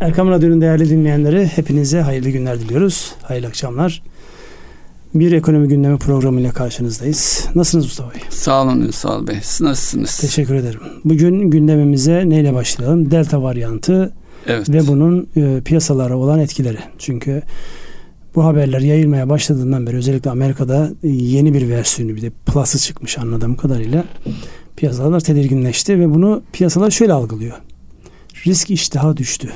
Erkam Radyo'nun değerli dinleyenleri hepinize hayırlı günler diliyoruz. Hayırlı akşamlar. Bir ekonomi gündemi programıyla karşınızdayız. Nasılsınız Mustafa Bey? Sağ olun Ünsal Bey. Siz nasılsınız? Teşekkür ederim. Bugün gündemimize neyle başlayalım? Delta varyantı evet. ve bunun e, piyasalara olan etkileri. Çünkü bu haberler yayılmaya başladığından beri özellikle Amerika'da yeni bir versiyonu bir de plus'ı çıkmış anladığım kadarıyla. Piyasalar tedirginleşti ve bunu piyasalar şöyle algılıyor. Risk iştahı düştü.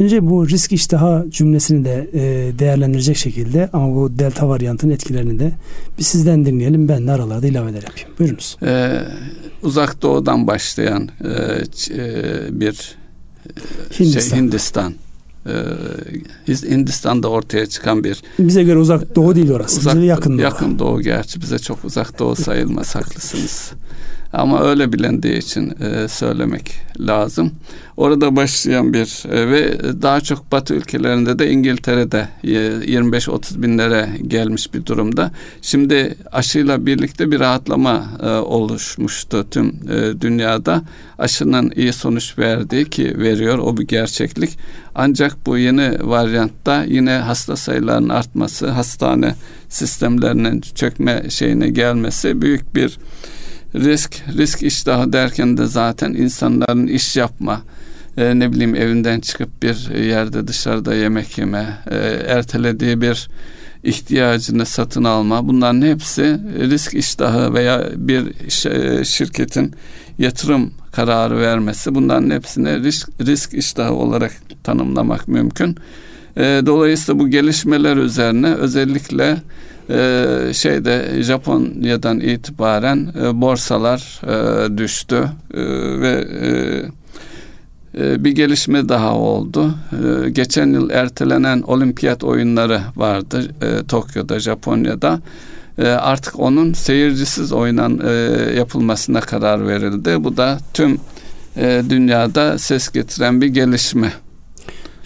Önce bu risk iştaha cümlesini de e, değerlendirecek şekilde ama bu delta varyantının etkilerini de bir sizden dinleyelim. Ben de aralarda ilaveler yapayım. Buyurunuz. Ee, uzak doğudan başlayan e, e bir e, Hindistan. Şey, Hindistan. Ee, Hindistan'da ortaya çıkan bir bize göre uzak doğu değil orası. Uzak, bize yakın doğu. Yakın doğu gerçi bize çok uzak doğu sayılmaz haklısınız. Ama öyle bilindiği için e, söylemek lazım. Orada başlayan bir e, ve daha çok Batı ülkelerinde de İngiltere'de e, 25-30 binlere gelmiş bir durumda. Şimdi aşıyla birlikte bir rahatlama e, oluşmuştu tüm e, dünyada. Aşının iyi sonuç verdiği ki veriyor o bir gerçeklik. Ancak bu yeni varyantta yine hasta sayılarının artması, hastane sistemlerinin çökme şeyine gelmesi büyük bir risk, risk iştahı derken de zaten insanların iş yapma, e, ne bileyim evinden çıkıp bir yerde dışarıda yemek yeme, e, ertelediği bir ihtiyacını satın alma bunların hepsi risk iştahı veya bir e, şirketin yatırım kararı vermesi bunların hepsine risk, risk iştahı olarak tanımlamak mümkün. E, dolayısıyla bu gelişmeler üzerine özellikle e, şeyde Japonya'dan itibaren e, borsalar e, düştü e, ve bir gelişme daha oldu. Geçen yıl ertelenen olimpiyat oyunları vardı Tokyo'da, Japonya'da. Artık onun seyircisiz oynan yapılmasına karar verildi. Bu da tüm dünyada ses getiren bir gelişme.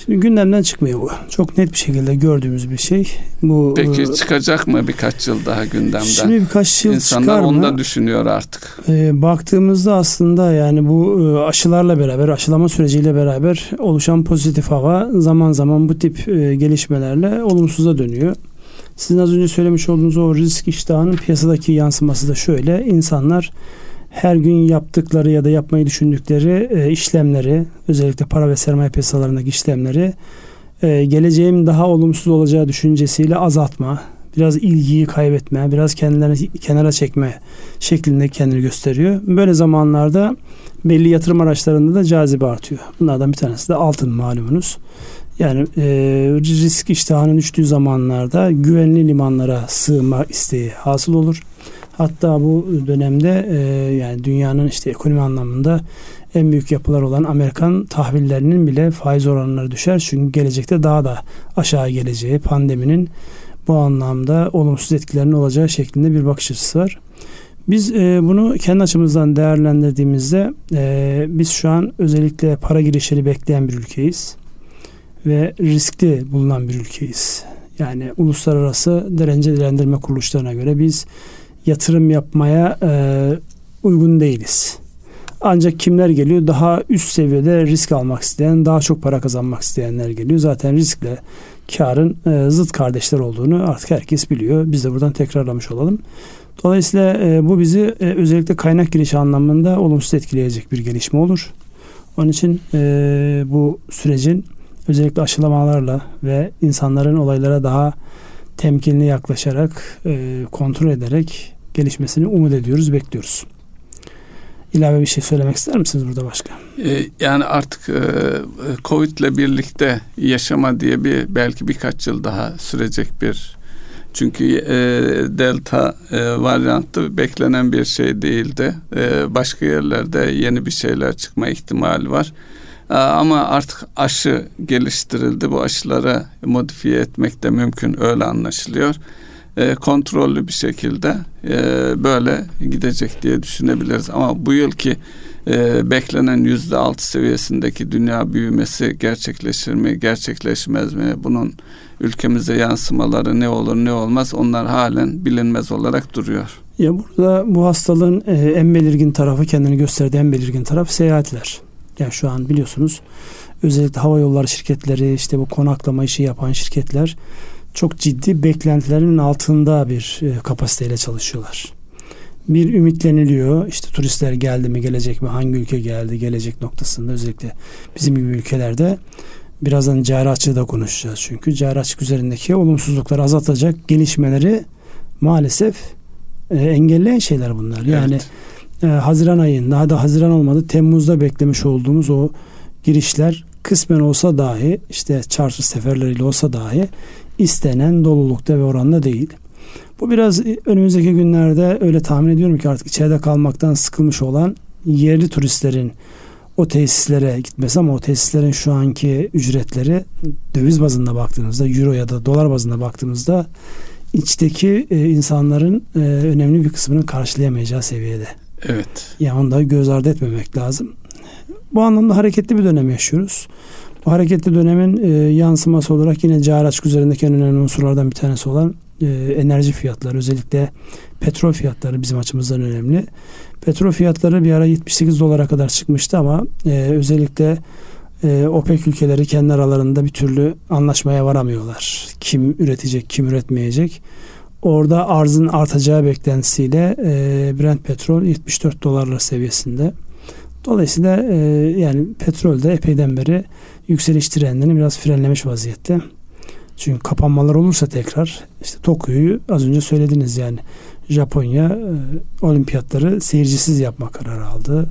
Şimdi gündemden çıkmıyor bu. Çok net bir şekilde gördüğümüz bir şey. Bu Peki e, çıkacak mı birkaç yıl daha gündemden? Şimdi birkaç yıl İnsanlar çıkar mı? onu da düşünüyor artık. E, baktığımızda aslında yani bu e, aşılarla beraber, aşılama süreciyle beraber oluşan pozitif hava zaman zaman bu tip e, gelişmelerle olumsuza dönüyor. Sizin az önce söylemiş olduğunuz o risk iştahının piyasadaki yansıması da şöyle. İnsanlar her gün yaptıkları ya da yapmayı düşündükleri e, işlemleri özellikle para ve sermaye piyasalarındaki işlemleri e, geleceğim daha olumsuz olacağı düşüncesiyle azaltma, biraz ilgiyi kaybetme, biraz kendilerini kenara çekme şeklinde kendini gösteriyor. Böyle zamanlarda belli yatırım araçlarında da cazibe artıyor. Bunlardan bir tanesi de altın malumunuz. Yani e, risk iştahının düştüğü zamanlarda güvenli limanlara sığınma isteği hasıl olur. Hatta bu dönemde e, yani dünyanın işte ekonomi anlamında en büyük yapılar olan Amerikan tahvillerinin bile faiz oranları düşer. Çünkü gelecekte daha da aşağı geleceği pandeminin bu anlamda olumsuz etkilerinin olacağı şeklinde bir bakış açısı var. Biz e, bunu kendi açımızdan değerlendirdiğimizde e, biz şu an özellikle para girişleri bekleyen bir ülkeyiz ve riskli bulunan bir ülkeyiz. Yani uluslararası derecelendirme kuruluşlarına göre biz yatırım yapmaya e, uygun değiliz. Ancak kimler geliyor? Daha üst seviyede risk almak isteyen, daha çok para kazanmak isteyenler geliyor. Zaten riskle karın e, zıt kardeşler olduğunu artık herkes biliyor. Biz de buradan tekrarlamış olalım. Dolayısıyla e, bu bizi e, özellikle kaynak girişi anlamında olumsuz etkileyecek bir gelişme olur. Onun için e, bu sürecin özellikle aşılamalarla ve insanların olaylara daha temkinli yaklaşarak, e, kontrol ederek gelişmesini umut ediyoruz, bekliyoruz. İlave bir şey söylemek ister misiniz burada başka? Ee, yani artık e, Covid ile birlikte yaşama diye bir belki birkaç yıl daha sürecek bir çünkü e, delta e, varyantı beklenen bir şey değildi. E, başka yerlerde yeni bir şeyler çıkma ihtimali var. Ama artık aşı geliştirildi. Bu aşıları modifiye etmek de mümkün öyle anlaşılıyor e, kontrollü bir şekilde e, böyle gidecek diye düşünebiliriz. Ama bu yılki e, beklenen yüzde altı seviyesindeki dünya büyümesi gerçekleşir mi, gerçekleşmez mi? Bunun ülkemize yansımaları ne olur ne olmaz onlar halen bilinmez olarak duruyor. Ya burada bu hastalığın e, en belirgin tarafı kendini gösterdiği en belirgin taraf seyahatler. Yani şu an biliyorsunuz özellikle hava yolları şirketleri işte bu konaklama işi yapan şirketler çok ciddi beklentilerin altında bir e, kapasiteyle çalışıyorlar. Bir ümitleniliyor. İşte turistler geldi mi, gelecek mi, hangi ülke geldi, gelecek noktasında özellikle bizim gibi ülkelerde birazdan cari açığı da konuşacağız. Çünkü cari açık üzerindeki olumsuzlukları azaltacak gelişmeleri maalesef e, engelleyen şeyler bunlar. Yani evet. e, Haziran ayında, daha da Haziran olmadı, Temmuz'da beklemiş olduğumuz o girişler kısmen olsa dahi işte çarşı seferleriyle olsa dahi istenen dolulukta ve oranda değil. Bu biraz önümüzdeki günlerde öyle tahmin ediyorum ki artık içeride kalmaktan sıkılmış olan yerli turistlerin o tesislere gitmesi ama o tesislerin şu anki ücretleri döviz bazında baktığımızda euro ya da dolar bazında baktığımızda içteki e, insanların e, önemli bir kısmını karşılayamayacağı seviyede. Evet. Yani onu da göz ardı etmemek lazım. Bu anlamda hareketli bir dönem yaşıyoruz. Bu hareketli dönemin e, yansıması olarak yine cari açık üzerindeki en önemli unsurlardan bir tanesi olan e, enerji fiyatları özellikle petrol fiyatları bizim açımızdan önemli. Petrol fiyatları bir ara 78 dolara kadar çıkmıştı ama e, özellikle e, OPEC ülkeleri kendi aralarında bir türlü anlaşmaya varamıyorlar. Kim üretecek, kim üretmeyecek. Orada arzın artacağı beklentisiyle e, Brent petrol 74 dolarlar seviyesinde. Dolayısıyla e, yani petrol de epeyden beri yükseliş trendini biraz frenlemiş vaziyette. Çünkü kapanmalar olursa tekrar işte Tokyo'yu az önce söylediniz yani Japonya e, olimpiyatları seyircisiz yapma kararı aldı.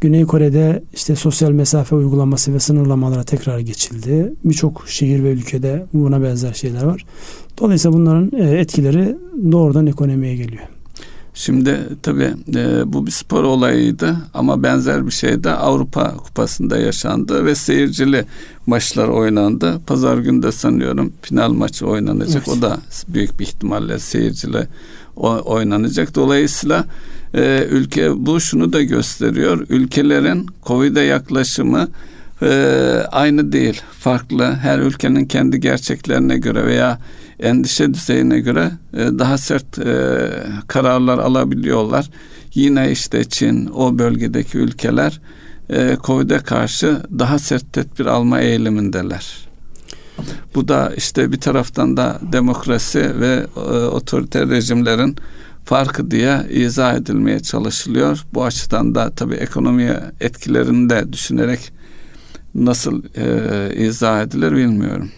Güney Kore'de işte sosyal mesafe uygulaması ve sınırlamalara tekrar geçildi. Birçok şehir ve ülkede buna benzer şeyler var. Dolayısıyla bunların e, etkileri doğrudan ekonomiye geliyor. Şimdi tabii e, bu bir spor olayıydı ama benzer bir şey de Avrupa Kupası'nda yaşandı ve seyircili maçlar oynandı. Pazar günü de sanıyorum final maçı oynanacak. Evet. O da büyük bir ihtimalle seyircili oynanacak. Dolayısıyla e, ülke bu şunu da gösteriyor. Ülkelerin Covid'e yaklaşımı e, aynı değil. Farklı. Her ülkenin kendi gerçeklerine göre veya endişe düzeyine göre e, daha sert e, kararlar alabiliyorlar. Yine işte Çin, o bölgedeki ülkeler e, Covid'e karşı daha sert tedbir alma eğilimindeler. Bu da işte bir taraftan da demokrasi ve e, otoriter rejimlerin farkı diye izah edilmeye çalışılıyor. Bu açıdan da tabii ekonomiye etkilerini de düşünerek nasıl e, izah edilir bilmiyorum.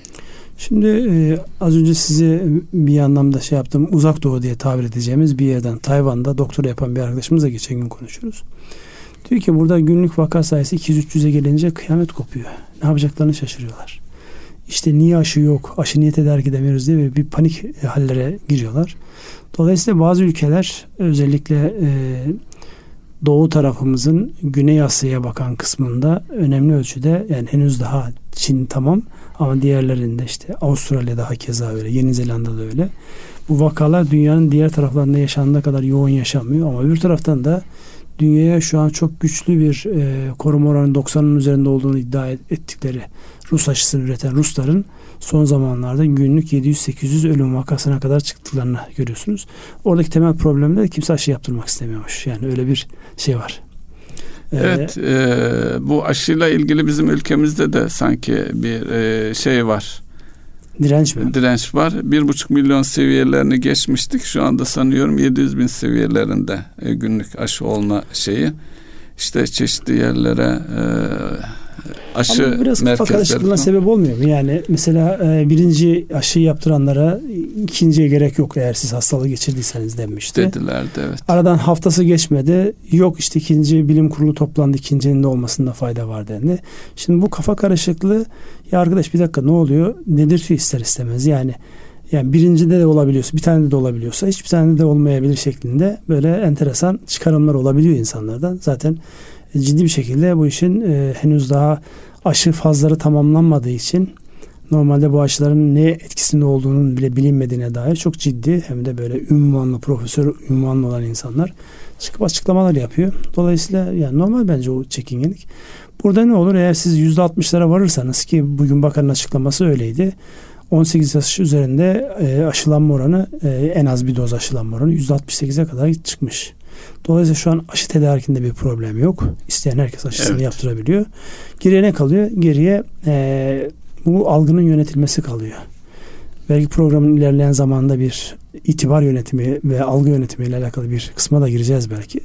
Şimdi e, az önce size bir anlamda şey yaptım. Uzak Doğu diye tabir edeceğimiz bir yerden Tayvan'da doktora yapan bir arkadaşımızla geçen gün konuşuyoruz. Diyor ki burada günlük vaka sayısı 200-300'e gelince kıyamet kopuyor. Ne yapacaklarını şaşırıyorlar. İşte niye aşı yok, aşı niye tedarik edemiyoruz diye bir panik hallere giriyorlar. Dolayısıyla bazı ülkeler özellikle e, doğu tarafımızın Güney Asya'ya bakan kısmında önemli ölçüde yani henüz daha Çin tamam ama diğerlerinde işte Avustralya daha keza öyle, Yeni Zelanda da öyle. Bu vakalar dünyanın diğer taraflarında yaşandığı kadar yoğun yaşanmıyor ama öbür taraftan da dünyaya şu an çok güçlü bir e, koruma oranı 90'ın üzerinde olduğunu iddia ettikleri Rus aşısını üreten Rusların son zamanlarda günlük 700-800 ölüm vakasına kadar çıktıklarını görüyorsunuz. Oradaki temel problem de kimse aşı yaptırmak istemiyormuş. Yani öyle bir şey var. Evet, e, bu aşıyla ilgili bizim ülkemizde de sanki bir e, şey var. Direnç mi? Direnç var. Bir buçuk milyon seviyelerini geçmiştik. Şu anda sanıyorum 700 bin seviyelerinde e, günlük aşı olma şeyi. İşte çeşitli yerlere e, aşı Ama biraz kafa karışıklığına sebep olmuyor mu? Yani mesela e, birinci aşı yaptıranlara ikinciye gerek yok eğer siz hastalığı geçirdiyseniz denmişti. Dedilerdi evet. Aradan haftası geçmedi. Yok işte ikinci bilim kurulu toplandı. ikincinin de olmasında fayda var dendi. Şimdi bu kafa karışıklığı ya arkadaş bir dakika ne oluyor? Nedir ister istemez yani yani birincide de olabiliyorsa bir tane de olabiliyorsa hiçbir tane de olmayabilir şeklinde böyle enteresan çıkarımlar olabiliyor insanlardan. Zaten ciddi bir şekilde bu işin e, henüz daha aşı fazları tamamlanmadığı için normalde bu aşıların ne etkisinde olduğunun bile bilinmediğine dair çok ciddi hem de böyle ünvanlı profesör ünvanlı olan insanlar çıkıp açıklamalar yapıyor. Dolayısıyla yani normal bence o çekingenlik. Burada ne olur eğer siz %60'lara varırsanız ki bugün bakanın açıklaması öyleydi. 18 yaş üzerinde e, aşılanma oranı e, en az bir doz aşılanma oranı %68'e kadar çıkmış. Dolayısıyla şu an aşı tedarikinde bir problem yok. İsteyen herkes aşısını evet. yaptırabiliyor. Geriye ne kalıyor? Geriye e, bu algının yönetilmesi kalıyor. Vergi programının ilerleyen zamanda bir itibar yönetimi ve algı yönetimi ile alakalı bir kısma da gireceğiz belki.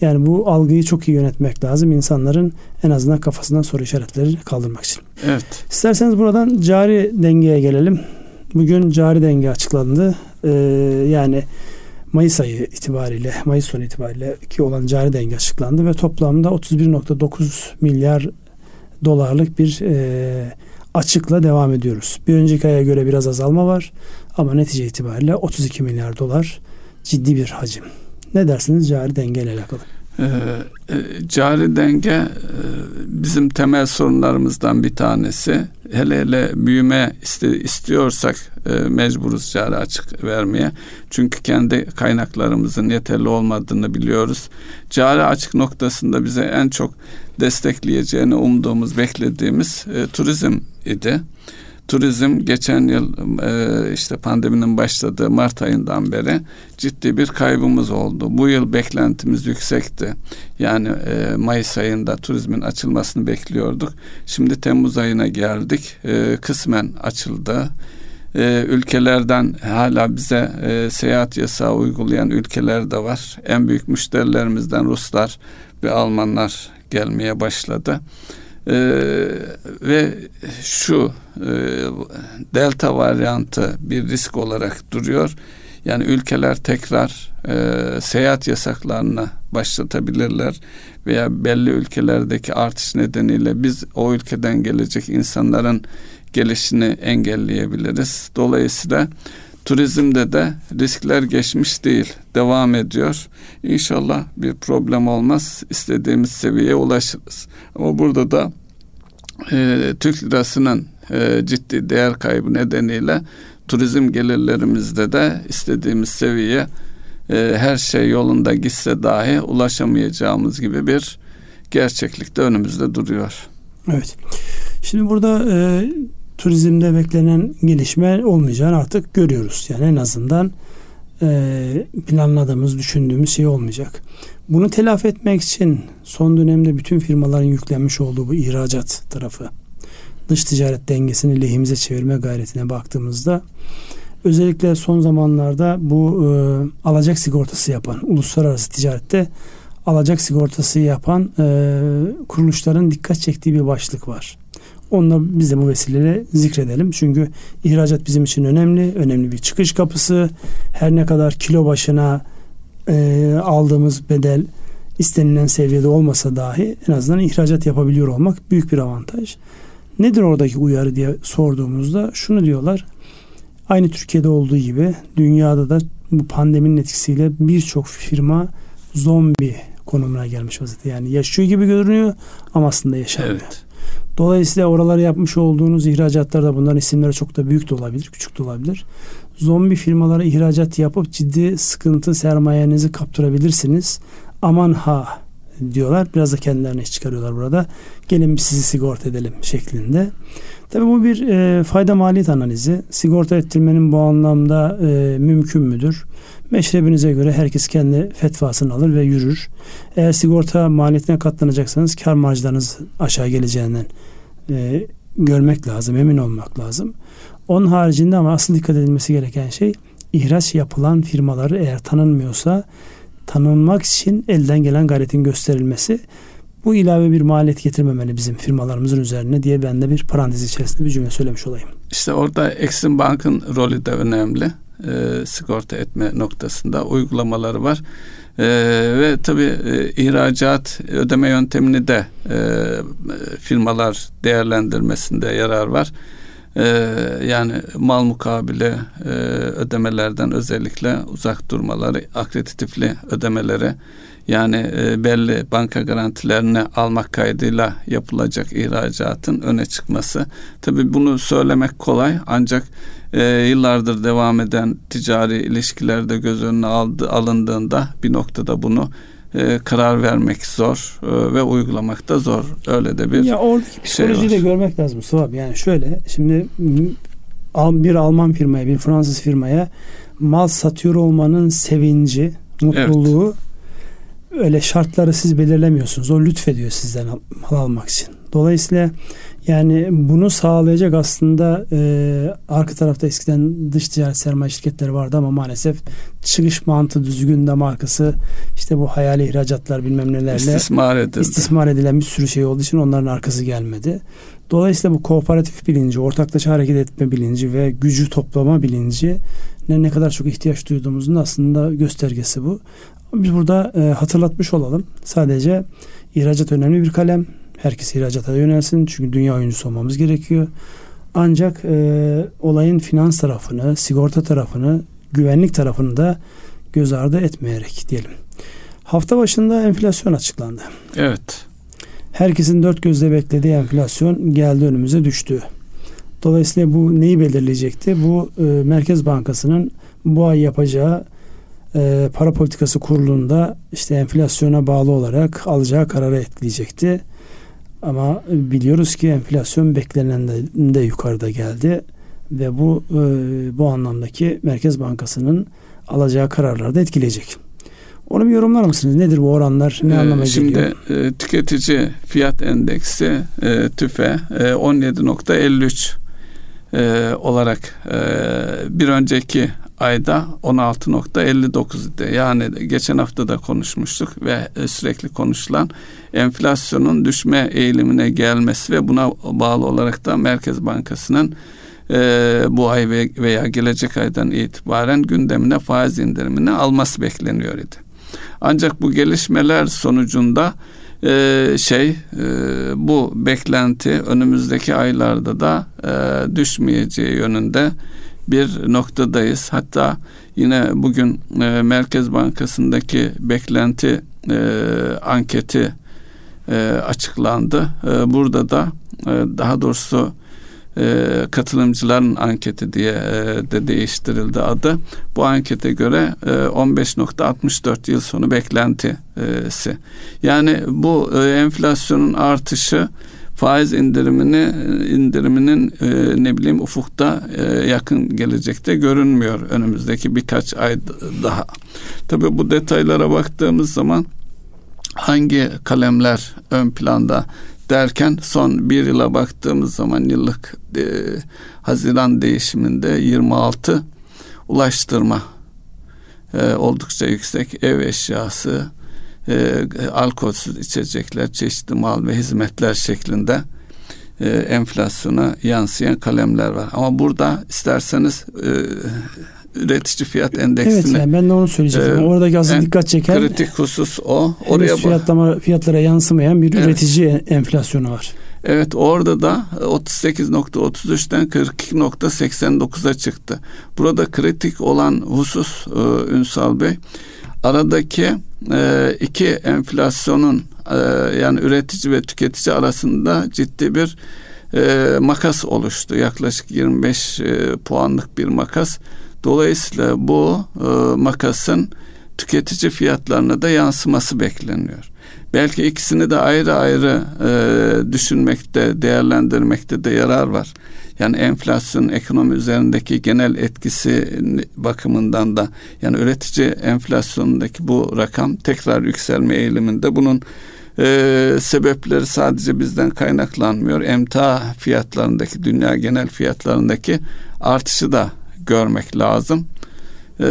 Yani bu algıyı çok iyi yönetmek lazım. insanların en azından kafasından soru işaretleri kaldırmak için. Evet. İsterseniz buradan cari dengeye gelelim. Bugün cari denge açıklandı. Ee, yani Mayıs ayı itibariyle, Mayıs sonu itibariyle ki olan cari denge açıklandı ve toplamda 31.9 milyar dolarlık bir e, açıkla devam ediyoruz. Bir önceki aya göre biraz azalma var ama netice itibariyle 32 milyar dolar ciddi bir hacim. Ne dersiniz cari denge ile alakalı? Ee, e, cari denge e, bizim temel sorunlarımızdan bir tanesi. Hele hele büyüme iste, istiyorsak e, mecburuz cari açık vermeye. Çünkü kendi kaynaklarımızın yeterli olmadığını biliyoruz. Cari açık noktasında bize en çok destekleyeceğini umduğumuz, beklediğimiz e, turizm idi. Turizm geçen yıl e, işte pandeminin başladığı Mart ayından beri ciddi bir kaybımız oldu. Bu yıl beklentimiz yüksekti. Yani e, Mayıs ayında turizmin açılmasını bekliyorduk. Şimdi Temmuz ayına geldik. E, kısmen açıldı. Ee, ülkelerden hala bize e, seyahat yasağı uygulayan ülkeler de var. En büyük müşterilerimizden Ruslar ve Almanlar gelmeye başladı. Ee, ve şu e, delta varyantı bir risk olarak duruyor. Yani ülkeler tekrar e, seyahat yasaklarını başlatabilirler veya belli ülkelerdeki artış nedeniyle biz o ülkeden gelecek insanların gelişini engelleyebiliriz. Dolayısıyla turizmde de riskler geçmiş değil, devam ediyor. İnşallah bir problem olmaz, istediğimiz seviyeye ulaşırız. Ama burada da e, Türk lirasının e, ciddi değer kaybı nedeniyle turizm gelirlerimizde de istediğimiz seviyeye e, her şey yolunda gitse dahi ulaşamayacağımız gibi bir gerçeklik de önümüzde duruyor. Evet. Şimdi burada e, turizmde beklenen gelişme olmayacağını artık görüyoruz. Yani en azından e, planladığımız, düşündüğümüz şey olmayacak. Bunu telafi etmek için son dönemde bütün firmaların yüklenmiş olduğu bu ihracat tarafı, dış ticaret dengesini lehimize çevirme gayretine baktığımızda özellikle son zamanlarda bu e, alacak sigortası yapan, uluslararası ticarette alacak sigortası yapan e, kuruluşların dikkat çektiği bir başlık var. Onunla biz de bu vesileyle zikredelim. Çünkü ihracat bizim için önemli. Önemli bir çıkış kapısı. Her ne kadar kilo başına e, aldığımız bedel istenilen seviyede olmasa dahi en azından ihracat yapabiliyor olmak büyük bir avantaj. Nedir oradaki uyarı diye sorduğumuzda şunu diyorlar. Aynı Türkiye'de olduğu gibi dünyada da bu pandeminin etkisiyle birçok firma zombi konumuna gelmiş vaziyette. Yani yaşıyor gibi görünüyor ama aslında yaşamıyor. Evet. Dolayısıyla oralara yapmış olduğunuz ihracatlarda bunların isimleri çok da büyük de olabilir, küçük de olabilir. Zombi firmalara ihracat yapıp ciddi sıkıntı sermayenizi kaptırabilirsiniz. Aman ha diyorlar. Biraz da kendilerine çıkarıyorlar burada. Gelin sizi sigorta edelim şeklinde. Tabii bu bir e, fayda maliyet analizi. Sigorta ettirmenin bu anlamda e, mümkün müdür? Meşrebinize göre herkes kendi fetvasını alır ve yürür. Eğer sigorta maliyetine katlanacaksanız kar marjlarınız aşağı geleceğinden e, görmek lazım, emin olmak lazım. Onun haricinde ama asıl dikkat edilmesi gereken şey ihraç yapılan firmaları eğer tanınmıyorsa tanınmak için elden gelen gayretin gösterilmesi bu ilave bir maliyet getirmemeli bizim firmalarımızın üzerine diye ben de bir parantez içerisinde bir cümle söylemiş olayım. İşte orada Exim Bank'ın rolü de önemli. E, sigorta etme noktasında uygulamaları var. E, ve tabii e, ihracat ödeme yöntemini de e, firmalar değerlendirmesinde yarar var. Ee, yani mal mukabile e, ödemelerden özellikle uzak durmaları, akreditifli ödemeleri yani e, belli banka garantilerini almak kaydıyla yapılacak ihracatın öne çıkması. Tabi bunu söylemek kolay ancak e, yıllardır devam eden ticari ilişkilerde göz önüne aldı, alındığında bir noktada bunu e, karar vermek zor e, ve uygulamak da zor. Öyle de bir ya oradaki psikolojiyi şey de görmek lazım Mustafa abi. Yani şöyle şimdi bir Alman firmaya bir Fransız firmaya mal satıyor olmanın sevinci, mutluluğu evet öyle şartları siz belirlemiyorsunuz. O lütfediyor sizden mal almak için. Dolayısıyla yani bunu sağlayacak aslında e, arka tarafta eskiden dış ticaret sermaye şirketleri vardı ama maalesef çıkış mantığı düzgün de markası işte bu hayali ihracatlar bilmem nelerle istismar, edildi. istismar edilen bir sürü şey olduğu için onların arkası gelmedi. Dolayısıyla bu kooperatif bilinci, ortaklaşa hareket etme bilinci ve gücü toplama bilinci ne ne kadar çok ihtiyaç duyduğumuzun aslında göstergesi bu. Biz burada e, hatırlatmış olalım. Sadece ihracat önemli bir kalem. Herkes ihracata yönelsin çünkü dünya oyuncusu olmamız gerekiyor. Ancak e, olayın finans tarafını, sigorta tarafını, güvenlik tarafını da göz ardı etmeyerek diyelim. Hafta başında enflasyon açıklandı. Evet. Herkesin dört gözle beklediği enflasyon geldi önümüze düştü. Dolayısıyla bu neyi belirleyecekti? Bu e, Merkez Bankası'nın bu ay yapacağı e, para politikası kurulunda işte enflasyona bağlı olarak alacağı kararı etkileyecekti. Ama biliyoruz ki enflasyon beklenenden de yukarıda geldi ve bu e, bu anlamdaki Merkez Bankası'nın alacağı kararları da etkileyecek. Onu bir yorumlar mısınız? Nedir bu oranlar? Ne ee, anlama şimdi, geliyor? Şimdi e, tüketici fiyat endeksi e, TÜFE e, 17.53 e, olarak e, bir önceki ayda 16.59 idi. Yani geçen hafta da konuşmuştuk ve e, sürekli konuşulan enflasyonun düşme eğilimine gelmesi ve buna bağlı olarak da Merkez Bankası'nın e, bu ay veya gelecek aydan itibaren gündemine faiz indirimini alması bekleniyor idi. Ancak bu gelişmeler sonucunda e, şey e, bu beklenti önümüzdeki aylarda da e, düşmeyeceği yönünde bir noktadayız. Hatta yine bugün e, Merkez Bankası'ndaki beklenti e, anketi e, açıklandı. E, burada da e, daha doğrusu e, katılımcıların anketi diye e, de değiştirildi adı. Bu ankete göre e, 15.64 yıl sonu beklentisi. Yani bu e, enflasyonun artışı faiz indirimini indiriminin e, ne bileyim ufukta e, yakın gelecekte görünmüyor önümüzdeki birkaç ay daha. Tabii bu detaylara baktığımız zaman hangi kalemler ön planda derken son bir yıla baktığımız zaman yıllık e, Haziran değişiminde 26 ulaştırma e, oldukça yüksek ev eşyası e, alkolsüz içecekler, çeşitli mal ve hizmetler şeklinde e, enflasyona yansıyan kalemler var. Ama burada isterseniz e, üretici fiyat endeksini. Evet yani ben de onu söyleyecektim. E, Oradaki asıl dikkat çeken kritik husus o. Oraya fiyatlama fiyatlara yansımayan bir evet. üretici enflasyonu var. Evet orada da 38.33'ten 42.89'a çıktı. Burada kritik olan husus e, Ünsal Bey aradaki e, iki enflasyonun e, yani üretici ve tüketici arasında ciddi bir e, makas oluştu. Yaklaşık 25 e, puanlık bir makas. Dolayısıyla bu e, makasın tüketici fiyatlarına da yansıması bekleniyor. Belki ikisini de ayrı ayrı e, düşünmekte, değerlendirmekte de yarar var. Yani enflasyon ekonomi üzerindeki genel etkisi bakımından da yani üretici enflasyonundaki bu rakam tekrar yükselme eğiliminde bunun e, sebepleri sadece bizden kaynaklanmıyor. Emtia fiyatlarındaki dünya genel fiyatlarındaki artışı da görmek lazım. E,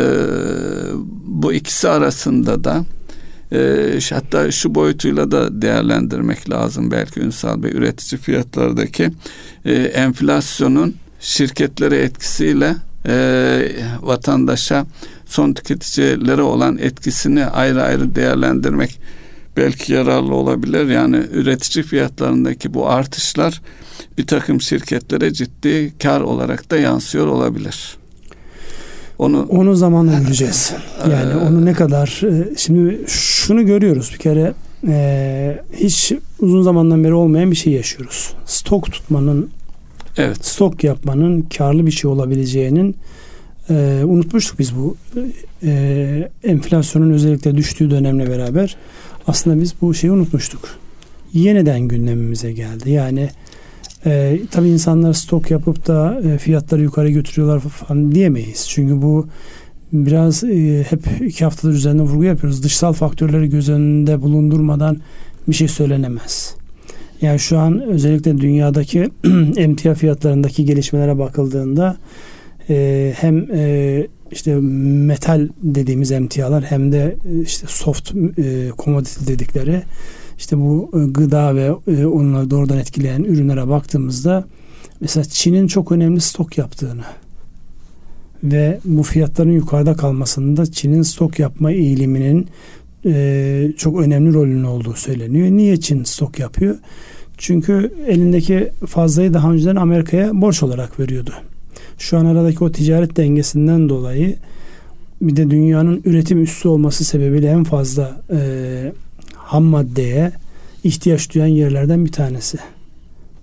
bu ikisi arasında da e, hatta şu boyutuyla da değerlendirmek lazım belki Ünsal Bey üretici fiyatlardaki e, enflasyonun şirketlere etkisiyle e, vatandaşa son tüketicilere olan etkisini ayrı ayrı değerlendirmek belki yararlı olabilir. Yani üretici fiyatlarındaki bu artışlar bir takım şirketlere ciddi kar olarak da yansıyor olabilir. Onu onu zamanla göreceğiz. Yani ee, onu ne kadar e, şimdi şunu görüyoruz bir kere e, hiç uzun zamandan beri olmayan bir şey yaşıyoruz. Stok tutmanın evet. stok yapmanın karlı bir şey olabileceğinin e, unutmuştuk biz bu e, enflasyonun özellikle düştüğü dönemle beraber aslında biz bu şeyi unutmuştuk. Yeniden gündemimize geldi. Yani e, tabii insanlar stok yapıp da e, fiyatları yukarı götürüyorlar falan diyemeyiz. Çünkü bu biraz e, hep iki haftadır üzerinde vurgu yapıyoruz. Dışsal faktörleri göz önünde bulundurmadan bir şey söylenemez. Yani şu an özellikle dünyadaki emtia fiyatlarındaki gelişmelere bakıldığında e, hem e, işte metal dediğimiz emtialar hem de e, işte soft e, commodity dedikleri işte bu e, gıda ve e, onları doğrudan etkileyen ürünlere baktığımızda mesela Çin'in çok önemli stok yaptığını ve bu fiyatların yukarıda kalmasında Çin'in stok yapma eğiliminin e, çok önemli rolünün olduğu söyleniyor. Niye Çin stok yapıyor? Çünkü elindeki fazlayı daha önceden Amerika'ya borç olarak veriyordu. Şu an aradaki o ticaret dengesinden dolayı bir de dünyanın üretim üssü olması sebebiyle en fazla e, ham maddeye ihtiyaç duyan yerlerden bir tanesi.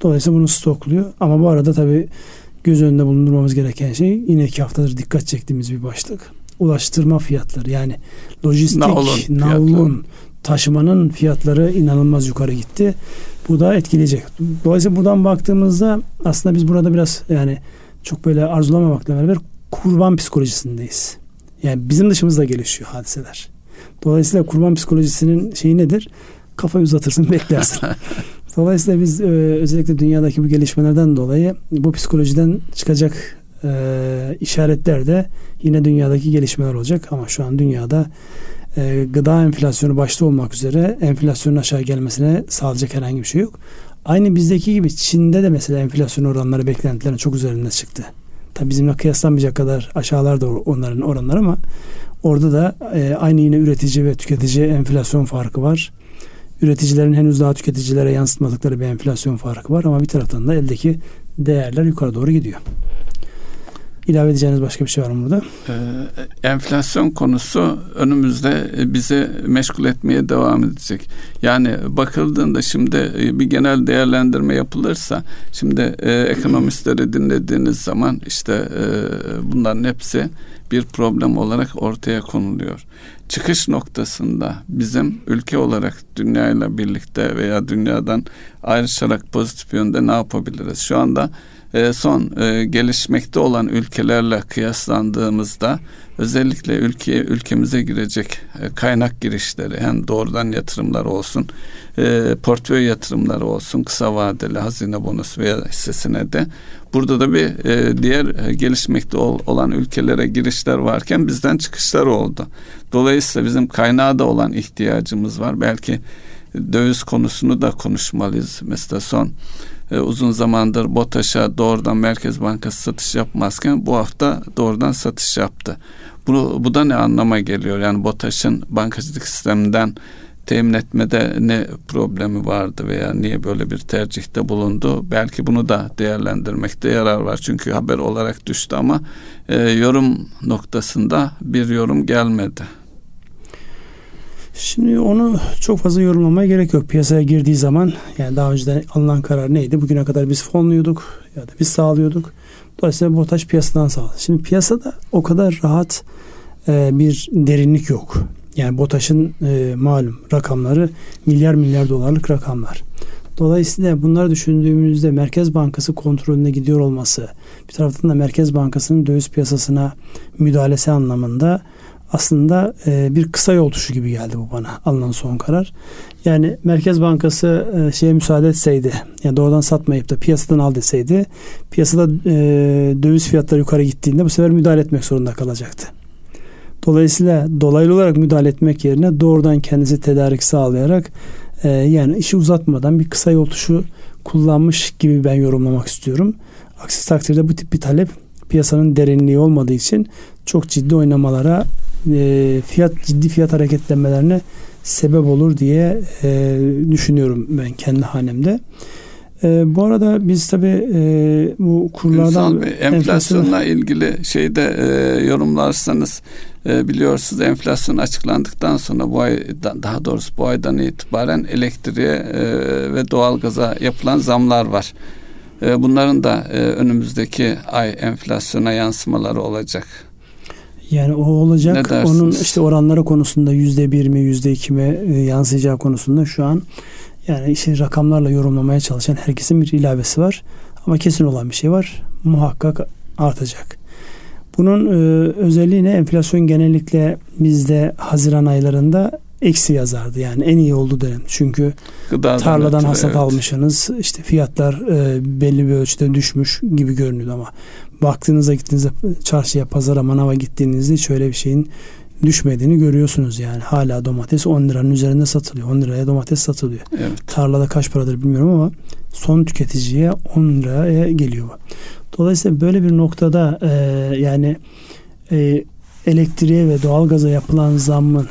Dolayısıyla bunu stokluyor. Ama bu arada tabii göz önünde bulundurmamız gereken şey yine iki haftadır dikkat çektiğimiz bir başlık. Ulaştırma fiyatları yani lojistik, navlun, navlun taşımanın fiyatları inanılmaz yukarı gitti. Bu da etkileyecek. Dolayısıyla buradan baktığımızda aslında biz burada biraz yani çok böyle arzulamamakla beraber kurban psikolojisindeyiz. Yani bizim dışımızda gelişiyor hadiseler. Dolayısıyla kurban psikolojisinin şeyi nedir? Kafayı uzatırsın beklersin. Dolayısıyla biz e, özellikle dünyadaki bu gelişmelerden dolayı bu psikolojiden çıkacak e, işaretler de yine dünyadaki gelişmeler olacak. Ama şu an dünyada e, gıda enflasyonu başta olmak üzere enflasyonun aşağı gelmesine sağlayacak herhangi bir şey yok. Aynı bizdeki gibi Çin'de de mesela enflasyon oranları beklentilerin çok üzerinde çıktı. Tabi bizimle kıyaslanmayacak kadar aşağılarda onların oranları ama orada da e, aynı yine üretici ve tüketici enflasyon farkı var. Üreticilerin henüz daha tüketicilere yansıtmadıkları bir enflasyon farkı var ama bir taraftan da eldeki değerler yukarı doğru gidiyor. İlave edeceğiniz başka bir şey var mı burada? Ee, enflasyon konusu önümüzde bizi meşgul etmeye devam edecek. Yani bakıldığında şimdi e, bir genel değerlendirme yapılırsa şimdi e, ekonomistleri dinlediğiniz zaman işte e, bunların hepsi bir problem olarak ortaya konuluyor. Çıkış noktasında bizim ülke olarak dünyayla birlikte veya dünyadan ayrışarak pozitif yönde ne yapabiliriz? Şu anda e, son e, gelişmekte olan ülkelerle kıyaslandığımızda özellikle ülkeye ülkemize girecek e, kaynak girişleri hem doğrudan yatırımlar olsun portföy yatırımları olsun kısa vadeli hazine bonusu veya hissesine de burada da bir diğer gelişmekte olan ülkelere girişler varken bizden çıkışlar oldu. Dolayısıyla bizim kaynağı da olan ihtiyacımız var. Belki döviz konusunu da konuşmalıyız. Mesela son e, uzun zamandır BOTAŞ'a doğrudan Merkez Bankası satış yapmazken bu hafta doğrudan satış yaptı. Bu, bu da ne anlama geliyor? Yani BOTAŞ'ın bankacılık sisteminden temin etmede ne problemi vardı veya niye böyle bir tercihte bulundu? Belki bunu da değerlendirmekte yarar var. Çünkü haber olarak düştü ama e, yorum noktasında bir yorum gelmedi. Şimdi onu çok fazla yorumlamaya gerek yok. Piyasaya girdiği zaman yani daha önceden alınan karar neydi? Bugüne kadar biz fonluyorduk ya da biz sağlıyorduk. Dolayısıyla BOTAŞ piyasadan sağladı. Şimdi piyasada o kadar rahat e, bir derinlik yok. Yani BOTAŞ'ın e, malum rakamları milyar milyar dolarlık rakamlar. Dolayısıyla bunları düşündüğümüzde Merkez Bankası kontrolüne gidiyor olması, bir taraftan da Merkez Bankası'nın döviz piyasasına müdahalesi anlamında aslında e, bir kısa yol tuşu gibi geldi bu bana alınan son karar. Yani Merkez Bankası e, şeye müsaade etseydi, yani doğrudan satmayıp da piyasadan al deseydi, piyasada e, döviz fiyatları yukarı gittiğinde bu sefer müdahale etmek zorunda kalacaktı. Dolayısıyla dolaylı olarak müdahale etmek yerine doğrudan kendisi tedarik sağlayarak e, yani işi uzatmadan bir kısa yol tuşu kullanmış gibi ben yorumlamak istiyorum. Aksi takdirde bu tip bir talep piyasanın derinliği olmadığı için çok ciddi oynamalara e, fiyat ciddi fiyat hareketlenmelerine sebep olur diye e, düşünüyorum ben kendi hanemde. E, bu arada biz tabi e, bu kurlardan Bey, enflasyonla ilgili şeyde e, yorumlarsanız e, biliyorsunuz enflasyon açıklandıktan sonra bu ay daha doğrusu bu aydan itibaren elektriğe e, ve doğalgaza yapılan zamlar var. E, bunların da e, önümüzdeki ay enflasyona yansımaları olacak. Yani o olacak. Onun işte oranları konusunda yüzde bir mi yüzde iki mi e, yansıyacağı konusunda şu an yani işte rakamlarla yorumlamaya çalışan herkesin bir ilavesi var. Ama kesin olan bir şey var. Muhakkak artacak. Bunun e, özelliği ne? Enflasyon genellikle bizde Haziran aylarında eksi yazardı. Yani en iyi oldu dönem. Çünkü Gıdadan tarladan ötürü, hasat evet. almışsınız. İşte fiyatlar e, belli bir ölçüde düşmüş gibi görünüyordu ama baktığınızda gittiğinizde çarşıya, pazara, manava gittiğinizde şöyle bir şeyin düşmediğini görüyorsunuz yani. Hala domates 10 liranın üzerinde satılıyor. 10 liraya domates satılıyor. Evet. Tarlada kaç paradır bilmiyorum ama son tüketiciye 10 liraya geliyor. Dolayısıyla böyle bir noktada e, yani e, elektriğe ve doğalgaza yapılan zammın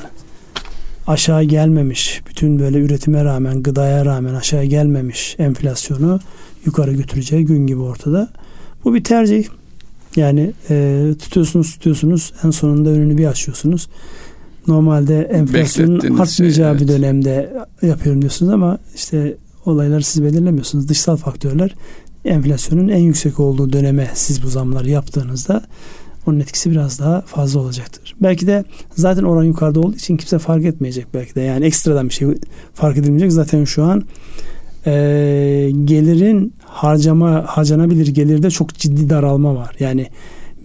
aşağı gelmemiş, bütün böyle üretime rağmen, gıdaya rağmen aşağı gelmemiş enflasyonu yukarı götüreceği gün gibi ortada. Bu bir tercih. Yani e, tutuyorsunuz tutuyorsunuz en sonunda önünü bir açıyorsunuz. Normalde enflasyonun artmayacağı evet. bir dönemde yapıyorum diyorsunuz ama işte olayları siz belirlemiyorsunuz. Dışsal faktörler enflasyonun en yüksek olduğu döneme siz bu zamları yaptığınızda onun etkisi biraz daha fazla olacaktır. Belki de zaten oran yukarıda olduğu için kimse fark etmeyecek belki de. Yani ekstradan bir şey fark edilmeyecek. Zaten şu an e, gelirin harcama harcanabilir gelirde çok ciddi daralma var. Yani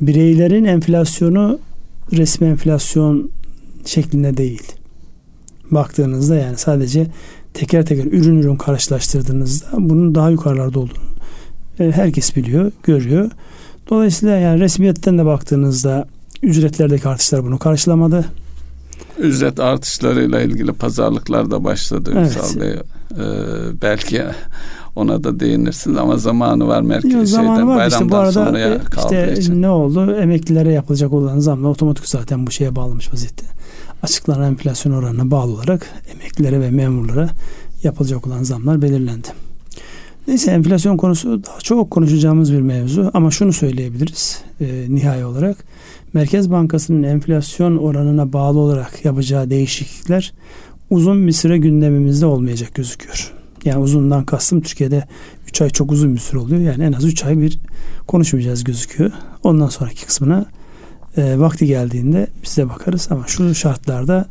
bireylerin enflasyonu resmi enflasyon şeklinde değil. Baktığınızda yani sadece teker teker ürün ürün karşılaştırdığınızda bunun daha yukarılarda olduğunu herkes biliyor, görüyor. Dolayısıyla yani resmiyetten de baktığınızda ücretlerdeki artışlar bunu karşılamadı. Ücret artışlarıyla ilgili pazarlıklar da başladı evet. Ünsal Bey. Ee, belki ona da değinirsiniz ama zamanı var merkez Yok, zamanı şeyden var. bayramdan işte bu arada sonraya e, işte için. ne oldu? Emeklilere yapılacak olan zamla otomatik zaten bu şeye bağlamış vaziyette. Açıklanan enflasyon oranına bağlı olarak emeklilere ve memurlara yapılacak olan zamlar belirlendi. Neyse enflasyon konusu daha çok konuşacağımız bir mevzu ama şunu söyleyebiliriz e, nihai olarak. Merkez Bankası'nın enflasyon oranına bağlı olarak yapacağı değişiklikler uzun bir süre gündemimizde olmayacak gözüküyor. Yani uzundan kastım Türkiye'de 3 ay çok uzun bir süre oluyor. Yani en az 3 ay bir konuşmayacağız gözüküyor. Ondan sonraki kısmına e, vakti geldiğinde bize bakarız ama şu şartlarda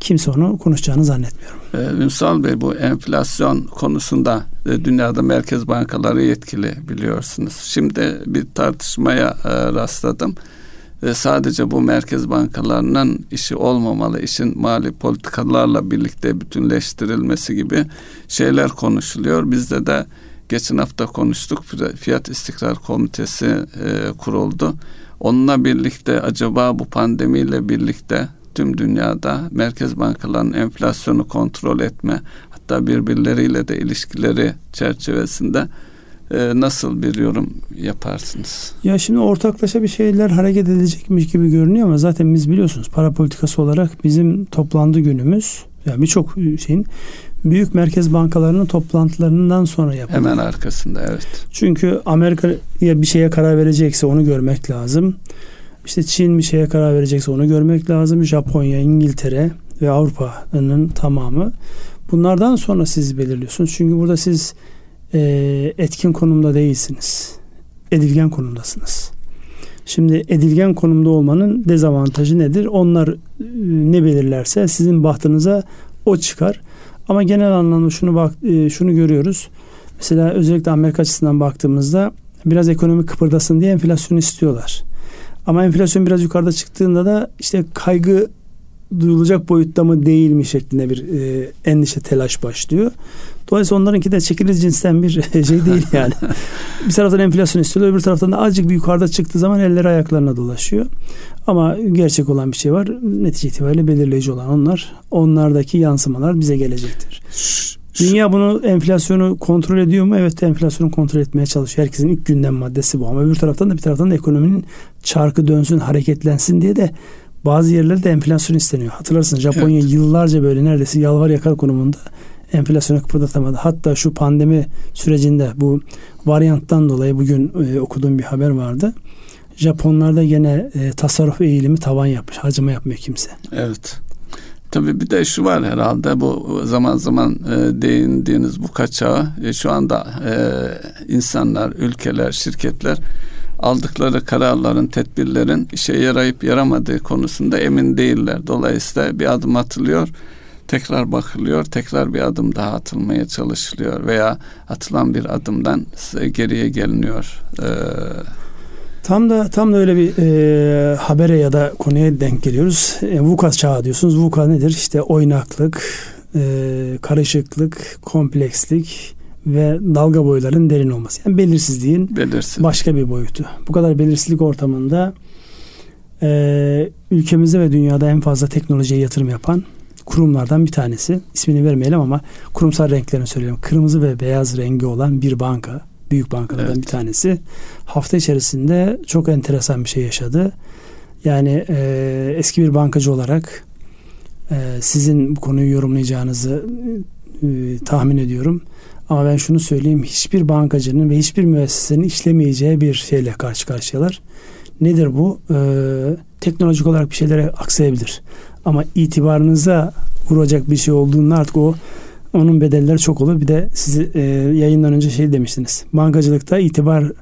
kimse onu konuşacağını zannetmiyorum. Ee, Ünsal Bey bu enflasyon konusunda e, dünyada merkez bankaları yetkili biliyorsunuz. Şimdi bir tartışmaya e, rastladım. E, sadece bu merkez bankalarının işi olmamalı, işin mali politikalarla birlikte bütünleştirilmesi gibi şeyler konuşuluyor. Bizde de geçen hafta konuştuk. Fiyat İstikrar Komitesi e, kuruldu. Onunla birlikte acaba bu pandemiyle birlikte tüm dünyada merkez bankalarının enflasyonu kontrol etme hatta birbirleriyle de ilişkileri çerçevesinde e, nasıl bir yorum yaparsınız? Ya şimdi ortaklaşa bir şeyler hareket edilecekmiş gibi görünüyor ama zaten biz biliyorsunuz para politikası olarak bizim toplandığı günümüz yani birçok şeyin büyük merkez bankalarının toplantılarından sonra yapılıyor. Hemen arkasında evet. Çünkü Amerika'ya bir şeye karar verecekse onu görmek lazım. İşte Çin bir şeye karar verecekse onu görmek lazım. Japonya, İngiltere ve Avrupa'nın tamamı. Bunlardan sonra siz belirliyorsunuz. Çünkü burada siz e, etkin konumda değilsiniz. Edilgen konumdasınız. Şimdi edilgen konumda olmanın dezavantajı nedir? Onlar e, ne belirlerse sizin bahtınıza o çıkar. Ama genel anlamda şunu bak e, şunu görüyoruz. Mesela özellikle Amerika açısından baktığımızda biraz ekonomi kıpırdasın diye enflasyon istiyorlar. Ama enflasyon biraz yukarıda çıktığında da işte kaygı duyulacak boyutta mı değil mi şeklinde bir e, endişe telaş başlıyor. Dolayısıyla onlarınki de çekilir cinsten bir şey değil yani. bir taraftan enflasyon istiyorlar öbür taraftan da azıcık bir yukarıda çıktığı zaman elleri ayaklarına dolaşıyor. Ama gerçek olan bir şey var. Netice itibariyle belirleyici olan onlar. Onlardaki yansımalar bize gelecektir. Dünya bunu enflasyonu kontrol ediyor mu? Evet enflasyonu kontrol etmeye çalışıyor. Herkesin ilk gündem maddesi bu. Ama öbür taraftan da bir taraftan da ekonominin çarkı dönsün, hareketlensin diye de bazı yerlerde enflasyon isteniyor. Hatırlarsınız Japonya evet. yıllarca böyle neredeyse yalvar yakar konumunda enflasyonu kıpırdatamadı. Hatta şu pandemi sürecinde bu varyanttan dolayı bugün e, okuduğum bir haber vardı. Japonlarda gene e, tasarruf eğilimi tavan yapmış. Harcama yapmıyor kimse. Evet. Tabii bir de şu var herhalde bu zaman zaman e, değindiğiniz bu kaçağı e, şu anda e, insanlar, ülkeler, şirketler aldıkları kararların, tedbirlerin işe yarayıp yaramadığı konusunda emin değiller. Dolayısıyla bir adım atılıyor, tekrar bakılıyor, tekrar bir adım daha atılmaya çalışılıyor veya atılan bir adımdan geriye geliniyor. Ee, Tam da tam da öyle bir e, habere ya da konuya denk geliyoruz. E, VUCA çağı diyorsunuz. VUCA nedir? İşte oynaklık, e, karışıklık, komplekslik ve dalga boyların derin olması. Yani belirsizliğin Belirsiz. başka bir boyutu. Bu kadar belirsizlik ortamında e, ülkemizde ve dünyada en fazla teknolojiye yatırım yapan kurumlardan bir tanesi. İsmini vermeyelim ama kurumsal renklerini söylüyorum. Kırmızı ve beyaz rengi olan bir banka. Büyük bankalardan evet. bir tanesi. Hafta içerisinde çok enteresan bir şey yaşadı. Yani e, eski bir bankacı olarak e, sizin bu konuyu yorumlayacağınızı e, tahmin ediyorum. Ama ben şunu söyleyeyim. Hiçbir bankacının ve hiçbir müessesenin işlemeyeceği bir şeyle karşı karşıyalar. Nedir bu? Ee, teknolojik olarak bir şeylere aksayabilir. Ama itibarınıza vuracak bir şey olduğunda artık o onun bedelleri çok olur. Bir de sizi e, yayından önce şey demiştiniz. Bankacılıkta itibar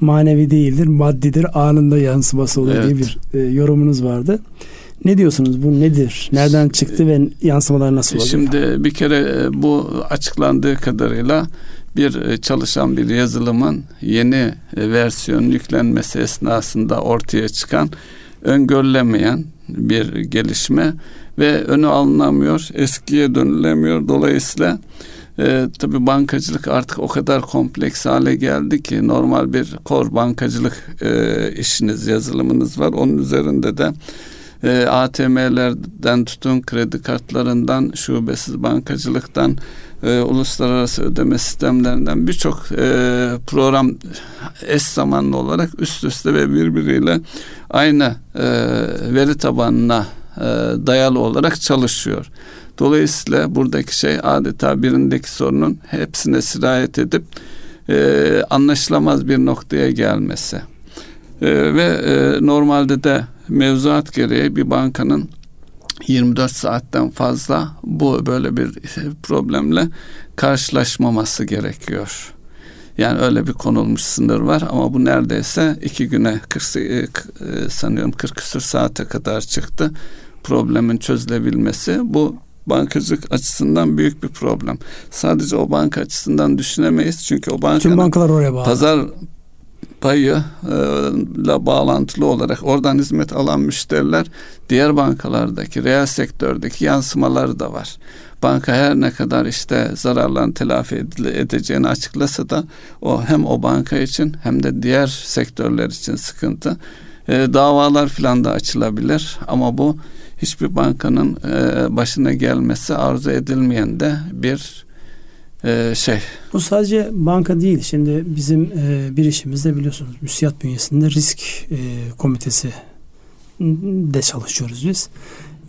manevi değildir, maddidir, anında yansıması olur evet. diye bir e, yorumunuz vardı. Ne diyorsunuz? Bu nedir? Nereden çıktı ve yansımalar nasıl oluyor? Şimdi bir kere e, bu açıklandığı kadarıyla bir e, çalışan bir yazılımın yeni e, versiyon yüklenmesi esnasında ortaya çıkan öngörülemeyen bir gelişme ve önü alınamıyor, eskiye dönülemiyor. Dolayısıyla e, tabii bankacılık artık o kadar kompleks hale geldi ki normal bir kor bankacılık e, işiniz, yazılımınız var. Onun üzerinde de e, ATM'lerden tutun kredi kartlarından, şubesiz bankacılıktan, e, uluslararası ödeme sistemlerinden birçok e, program eş zamanlı olarak üst üste ve birbiriyle aynı e, veri tabanına dayalı olarak çalışıyor. Dolayısıyla buradaki şey adeta birindeki sorunun hepsine sirayet edip e, anlaşılamaz bir noktaya gelmesi. E, ve e, normalde de mevzuat gereği bir bankanın 24 saatten fazla bu böyle bir problemle karşılaşmaması gerekiyor. Yani öyle bir konulmuş sınır var ama bu neredeyse iki güne 40, e, e, sanıyorum 40 küsur saate kadar çıktı. Problemin çözülebilmesi bu bankacılık açısından büyük bir problem. Sadece o banka açısından düşünemeyiz çünkü o bankanın bankalar oraya bağlı. pazar payı ile bağlantılı olarak oradan hizmet alan müşteriler diğer bankalardaki reel sektördeki yansımaları da var. Banka her ne kadar işte zararlarını telafi edeceğini açıklasa da o hem o banka için hem de diğer sektörler için sıkıntı. E, davalar filan da açılabilir ama bu hiçbir bankanın e, başına gelmesi arzu edilmeyen de bir e, şey. Bu sadece banka değil. Şimdi bizim e, bir işimizde biliyorsunuz müsiyat bünyesinde risk e, komitesi de çalışıyoruz biz.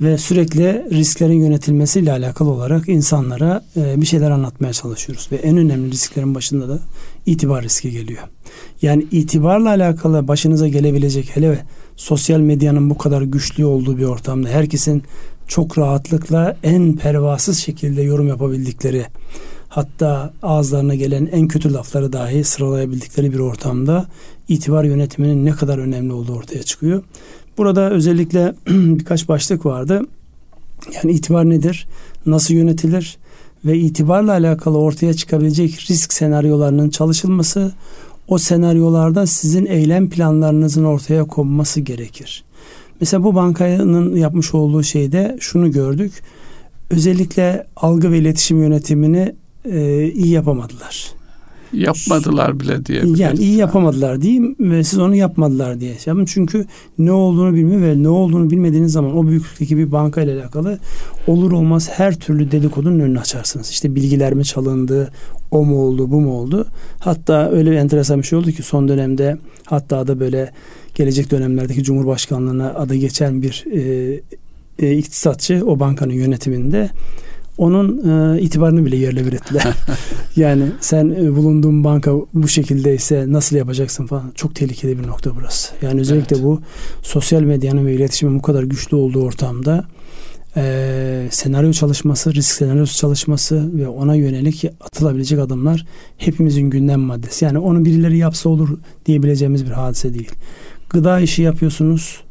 Ve sürekli risklerin yönetilmesiyle alakalı olarak insanlara e, bir şeyler anlatmaya çalışıyoruz. Ve en önemli risklerin başında da itibar riski geliyor. Yani itibarla alakalı başınıza gelebilecek hele ve sosyal medyanın bu kadar güçlü olduğu bir ortamda herkesin çok rahatlıkla en pervasız şekilde yorum yapabildikleri hatta ağızlarına gelen en kötü lafları dahi sıralayabildikleri bir ortamda itibar yönetiminin ne kadar önemli olduğu ortaya çıkıyor. Burada özellikle birkaç başlık vardı. Yani itibar nedir? Nasıl yönetilir? Ve itibarla alakalı ortaya çıkabilecek risk senaryolarının çalışılması, o senaryolarda sizin eylem planlarınızın ortaya konması gerekir. Mesela bu bankanın yapmış olduğu şeyde şunu gördük. Özellikle algı ve iletişim yönetimini e, iyi yapamadılar. Yapmadılar bile diye. Yani iyi yapamadılar diyeyim ve siz onu yapmadılar diye. Yapın çünkü ne olduğunu bilmiyor ve ne olduğunu bilmediğiniz zaman o büyüklükteki bir banka ile alakalı olur olmaz her türlü dedikodunun önünü açarsınız. İşte bilgiler mi çalındı, o mu oldu, bu mu oldu? Hatta öyle bir enteresan bir şey oldu ki son dönemde hatta da böyle gelecek dönemlerdeki Cumhurbaşkanlığına adı geçen bir e, e, iktisatçı o bankanın yönetiminde onun e, itibarını bile yerle bir ettiler. yani sen e, bulunduğun banka bu şekildeyse nasıl yapacaksın falan. Çok tehlikeli bir nokta burası. Yani özellikle evet. bu sosyal medyanın ve iletişimin bu kadar güçlü olduğu ortamda e, senaryo çalışması, risk senaryosu çalışması ve ona yönelik atılabilecek adımlar hepimizin gündem maddesi. Yani onu birileri yapsa olur diyebileceğimiz bir hadise değil. Gıda işi yapıyorsunuz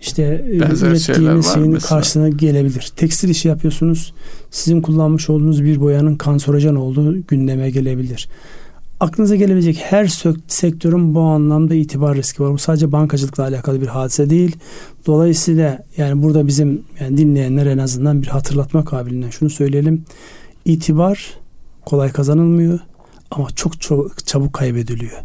işte e, Benzer ürettiğiniz şeyin mesela. karşısına gelebilir. Tekstil işi yapıyorsunuz. Sizin kullanmış olduğunuz bir boyanın kanserojen olduğu gündeme gelebilir. aklınıza gelebilecek her sektörün bu anlamda itibar riski var. Bu sadece bankacılıkla alakalı bir hadise değil. Dolayısıyla yani burada bizim yani dinleyenler en azından bir hatırlatma kabiliğinden şunu söyleyelim. İtibar kolay kazanılmıyor ama çok çok çabuk kaybediliyor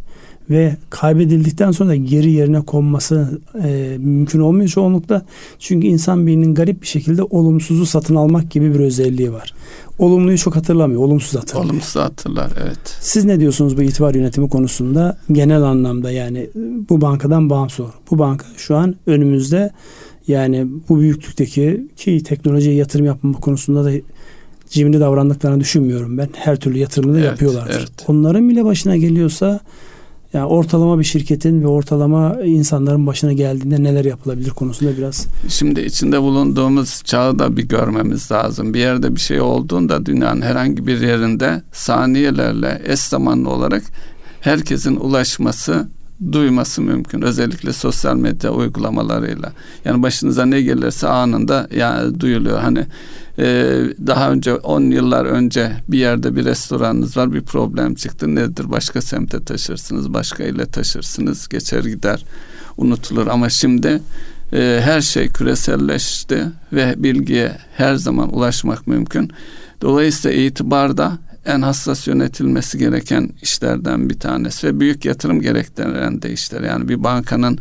ve kaybedildikten sonra da geri yerine konması e, mümkün olmuyor çoğunlukla. Çünkü insan beyninin garip bir şekilde olumsuzu satın almak gibi bir özelliği var. Olumluyu çok hatırlamıyor, olumsuz hatırlıyor. Olumsuz hatırlar, evet. Siz ne diyorsunuz bu itibar yönetimi konusunda? Genel anlamda yani bu bankadan bağımsız Bu banka şu an önümüzde yani bu büyüklükteki ki teknolojiye yatırım yapma konusunda da cimri davrandıklarını düşünmüyorum ben. Her türlü yatırımı da evet, yapıyorlardır. Evet. Onların bile başına geliyorsa yani ortalama bir şirketin ve ortalama insanların başına geldiğinde neler yapılabilir konusunda biraz. Şimdi içinde bulunduğumuz çağı da bir görmemiz lazım. Bir yerde bir şey olduğunda dünyanın herhangi bir yerinde saniyelerle eş zamanlı olarak herkesin ulaşması duyması mümkün. Özellikle sosyal medya uygulamalarıyla. Yani başınıza ne gelirse anında yani duyuluyor. Hani e, daha önce 10 yıllar önce bir yerde bir restoranınız var bir problem çıktı. Nedir? Başka semte taşırsınız, başka ile taşırsınız. Geçer gider unutulur ama şimdi e, her şey küreselleşti ve bilgiye her zaman ulaşmak mümkün. Dolayısıyla itibarda en hassas yönetilmesi gereken işlerden bir tanesi ve büyük yatırım gerektiren de işler. Yani bir bankanın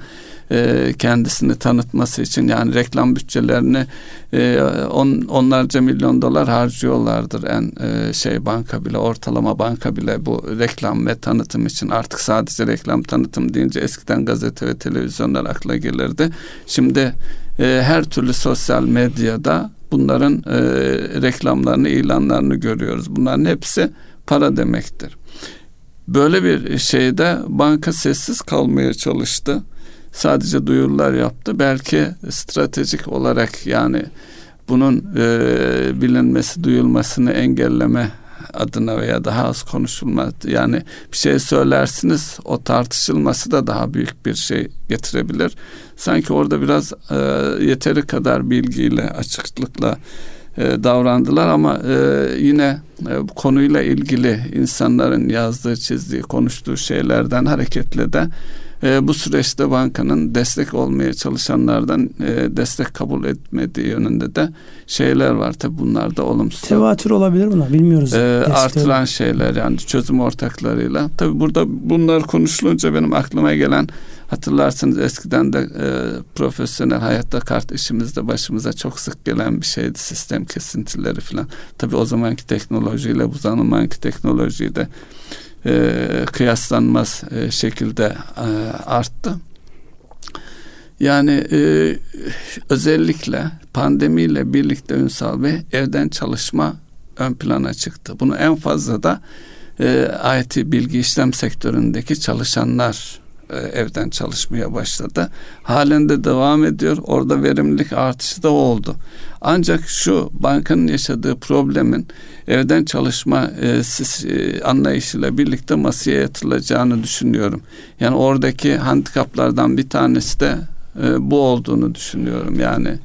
e, kendisini tanıtması için yani reklam bütçelerini e, on, onlarca milyon dolar harcıyorlardır en e, şey banka bile ortalama banka bile bu reklam ve tanıtım için artık sadece reklam tanıtım deyince eskiden gazete ve televizyonlar akla gelirdi. Şimdi e, her türlü sosyal medyada bunların e, reklamlarını, ilanlarını görüyoruz. Bunların hepsi para demektir. Böyle bir şeyde banka sessiz kalmaya çalıştı. Sadece duyurular yaptı. Belki stratejik olarak yani bunun e, bilinmesi, duyulmasını engelleme adına veya daha az konuşulma yani bir şey söylersiniz o tartışılması da daha büyük bir şey getirebilir. Sanki orada biraz e, yeteri kadar bilgiyle açıklıkla e, davrandılar ama e, yine e, bu konuyla ilgili insanların yazdığı, çizdiği, konuştuğu şeylerden hareketle de e, bu süreçte bankanın destek olmaya çalışanlardan e, destek kabul etmediği yönünde de şeyler var. Tabi bunlar da olumsuz. Tevatür olabilir bunlar bilmiyoruz. E, artıran şeyler yani çözüm ortaklarıyla. Tabi burada bunlar konuşulunca benim aklıma gelen hatırlarsınız eskiden de e, profesyonel hayatta kart işimizde başımıza çok sık gelen bir şeydi sistem kesintileri falan. Tabi o zamanki teknolojiyle bu zamanki teknolojiyi de e, kıyaslanmaz e, şekilde e, arttı. Yani e, özellikle pandemiyle birlikte Ünsal Bey evden çalışma ön plana çıktı. Bunu en fazla da e, IT bilgi işlem sektöründeki çalışanlar evden çalışmaya başladı. Halen de devam ediyor. Orada verimlilik artışı da oldu. Ancak şu bankanın yaşadığı problemin evden çalışma e, siz, e, anlayışıyla birlikte masaya yatılacağını düşünüyorum. Yani oradaki handikaplardan bir tanesi de e, bu olduğunu düşünüyorum. Yani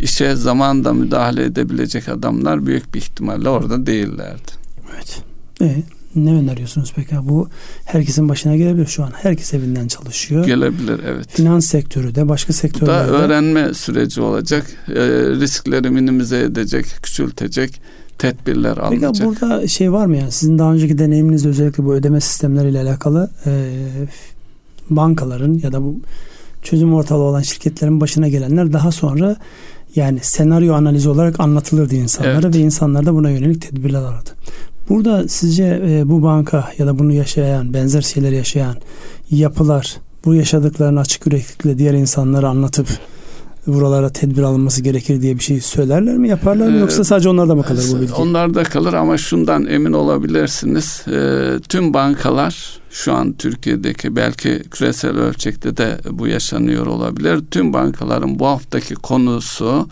işe zamanda müdahale edebilecek adamlar büyük bir ihtimalle orada değillerdi. Evet. Evet. Ne öneriyorsunuz peki? Bu herkesin başına gelebilir şu an. Herkes evinden çalışıyor. Gelebilir evet. Finans sektörü de başka sektörlerde. Bu da öğrenme süreci olacak. E, riskleri minimize edecek, küçültecek tedbirler alınacak. Peki burada şey var mı yani sizin daha önceki deneyiminizde özellikle bu ödeme sistemleriyle alakalı e, bankaların ya da bu çözüm ortalığı olan şirketlerin başına gelenler daha sonra yani senaryo analizi olarak anlatılırdı insanlara evet. ve insanlar da buna yönelik tedbirler alırdı. Burada sizce e, bu banka ya da bunu yaşayan, benzer şeyler yaşayan yapılar bu yaşadıklarını açık yüreklilikle diğer insanlara anlatıp buralara tedbir alınması gerekir diye bir şey söylerler mi yaparlar mı yoksa sadece onlarda mı kalır bu bilgi? Onlarda kalır ama şundan emin olabilirsiniz. E, tüm bankalar şu an Türkiye'deki belki küresel ölçekte de bu yaşanıyor olabilir. Tüm bankaların bu haftaki konusu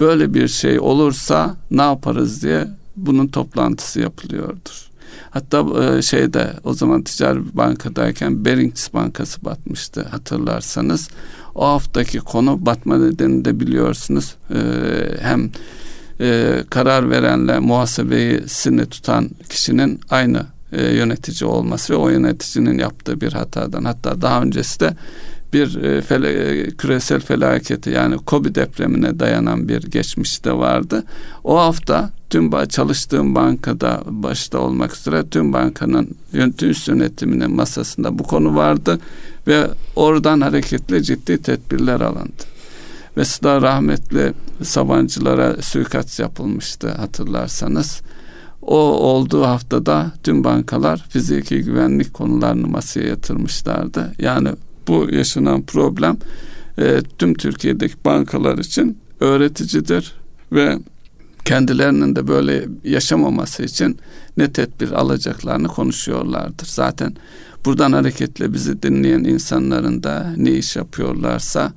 böyle bir şey olursa ne yaparız diye bunun toplantısı yapılıyordur. Hatta e, şeyde o zaman ticari bankadayken Barings Bankası batmıştı hatırlarsanız. O haftaki konu batma nedeni de biliyorsunuz. E, hem e, karar verenle muhasebesini tutan kişinin aynı yönetici olması ve o yöneticinin yaptığı bir hatadan hatta daha öncesi de bir e, fele, küresel felaketi yani Kobe depremine dayanan bir geçmişte vardı. O hafta tüm çalıştığım bankada başta olmak üzere tüm bankanın üst yönetiminin masasında bu konu vardı ve oradan hareketli ciddi tedbirler alındı. Mesela rahmetli Sabancılara suikast yapılmıştı hatırlarsanız. O olduğu haftada tüm bankalar fiziki güvenlik konularını masaya yatırmışlardı. Yani bu yaşanan problem e, tüm Türkiye'deki bankalar için öğreticidir ve kendilerinin de böyle yaşamaması için ne tedbir alacaklarını konuşuyorlardır. Zaten buradan hareketle bizi dinleyen insanların da ne iş yapıyorlarsa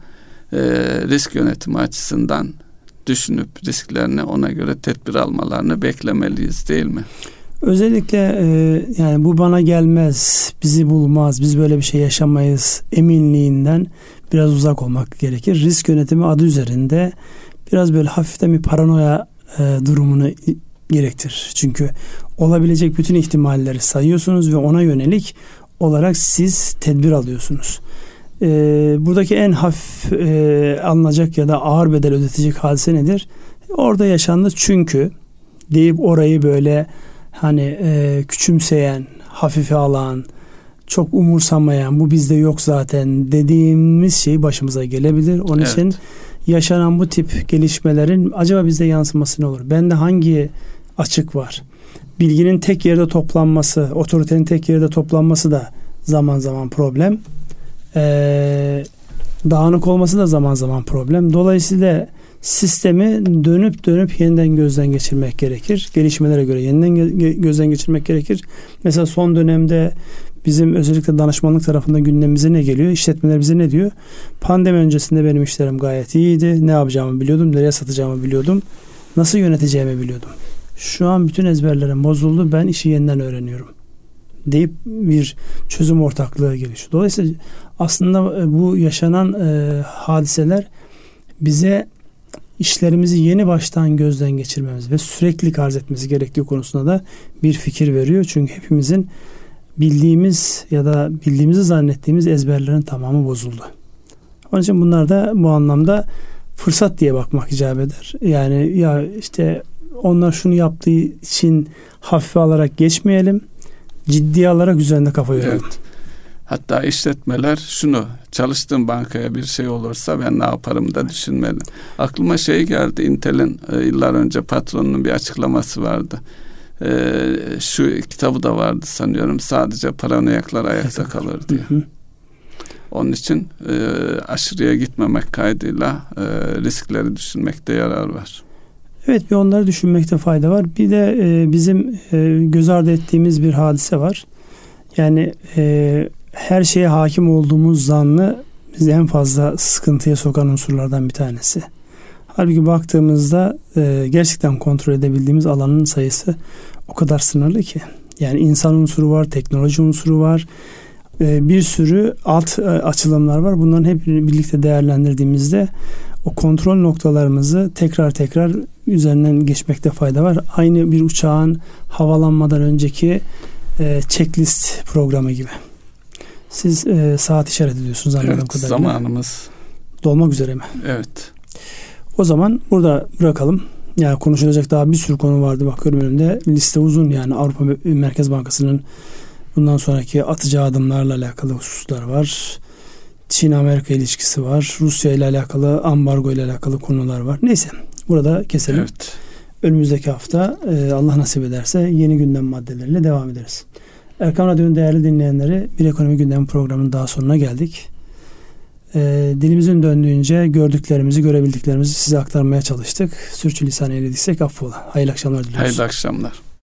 e, risk yönetimi açısından düşünüp risklerini ona göre tedbir almalarını beklemeliyiz değil mi? Özellikle e, yani bu bana gelmez, bizi bulmaz, biz böyle bir şey yaşamayız eminliğinden biraz uzak olmak gerekir. Risk yönetimi adı üzerinde biraz böyle hafiften bir paranoya e, durumunu gerektirir. Çünkü olabilecek bütün ihtimalleri sayıyorsunuz ve ona yönelik olarak siz tedbir alıyorsunuz. E, buradaki en hafif e, alınacak ya da ağır bedel ödetecek hadise nedir? Orada yaşandı çünkü deyip orayı böyle hani e, küçümseyen, hafife alan, çok umursamayan, bu bizde yok zaten dediğimiz şey başımıza gelebilir. Onun evet. için yaşanan bu tip gelişmelerin acaba bizde yansıması ne olur? Bende hangi açık var? Bilginin tek yerde toplanması, otoritenin tek yerde toplanması da zaman zaman problem. Ee, dağınık olması da zaman zaman problem. Dolayısıyla sistemi dönüp dönüp yeniden gözden geçirmek gerekir. Gelişmelere göre yeniden gözden geçirmek gerekir. Mesela son dönemde bizim özellikle danışmanlık tarafında gündemimize ne geliyor? İşletmeler bize ne diyor? Pandemi öncesinde benim işlerim gayet iyiydi. Ne yapacağımı biliyordum, nereye satacağımı biliyordum. Nasıl yöneteceğimi biliyordum. Şu an bütün ezberlerim bozuldu. Ben işi yeniden öğreniyorum. Deyip bir çözüm ortaklığı gelişiyor. Dolayısıyla aslında e, bu yaşanan e, hadiseler bize işlerimizi yeni baştan gözden geçirmemiz ve sürekli arz etmesi gerektiği konusunda da bir fikir veriyor. Çünkü hepimizin bildiğimiz ya da bildiğimizi zannettiğimiz ezberlerin tamamı bozuldu. Onun için bunlar da bu anlamda fırsat diye bakmak icap eder. Yani ya işte onlar şunu yaptığı için hafife alarak geçmeyelim. Ciddiye alarak üzerinde kafa yoralım. Evet. Hatta işletmeler şunu çalıştığım bankaya bir şey olursa ben ne yaparım da düşünmeli. Aklıma şey geldi Intel'in e, yıllar önce patronunun bir açıklaması vardı. E, şu kitabı da vardı sanıyorum sadece paranoyaklar ayakta kalır diye. Onun için e, aşırıya gitmemek kaydıyla e, riskleri düşünmekte yarar var. Evet bir onları düşünmekte fayda var. Bir de e, bizim e, göz ardı ettiğimiz bir hadise var. Yani e, her şeye hakim olduğumuz zannı bizi en fazla sıkıntıya sokan unsurlardan bir tanesi. Halbuki baktığımızda e, gerçekten kontrol edebildiğimiz alanın sayısı o kadar sınırlı ki. Yani insan unsuru var, teknoloji unsuru var. E, bir sürü alt e, açılımlar var. Bunların hep birlikte değerlendirdiğimizde o kontrol noktalarımızı tekrar tekrar üzerinden geçmekte fayda var. Aynı bir uçağın havalanmadan önceki e, checklist programı gibi. Siz e, saat işaret ediyorsunuz anladığım evet, kadarıyla. zamanımız. Dolmak üzere mi? Evet. O zaman burada bırakalım. Yani konuşulacak daha bir sürü konu vardı bakıyorum önümde. Liste uzun yani Avrupa Merkez Bankası'nın bundan sonraki atacağı adımlarla alakalı hususlar var. Çin-Amerika ilişkisi var. Rusya ile alakalı, ambargo ile alakalı konular var. Neyse burada keselim. Evet. Önümüzdeki hafta e, Allah nasip ederse yeni gündem maddeleriyle devam ederiz. Erkan Radyo'nun değerli dinleyenleri bir ekonomi gündemi programının daha sonuna geldik. E, dilimizin döndüğünce gördüklerimizi, görebildiklerimizi size aktarmaya çalıştık. Sürçülisan eylediysek affola. Hayırlı akşamlar diliyoruz. Hayırlı akşamlar.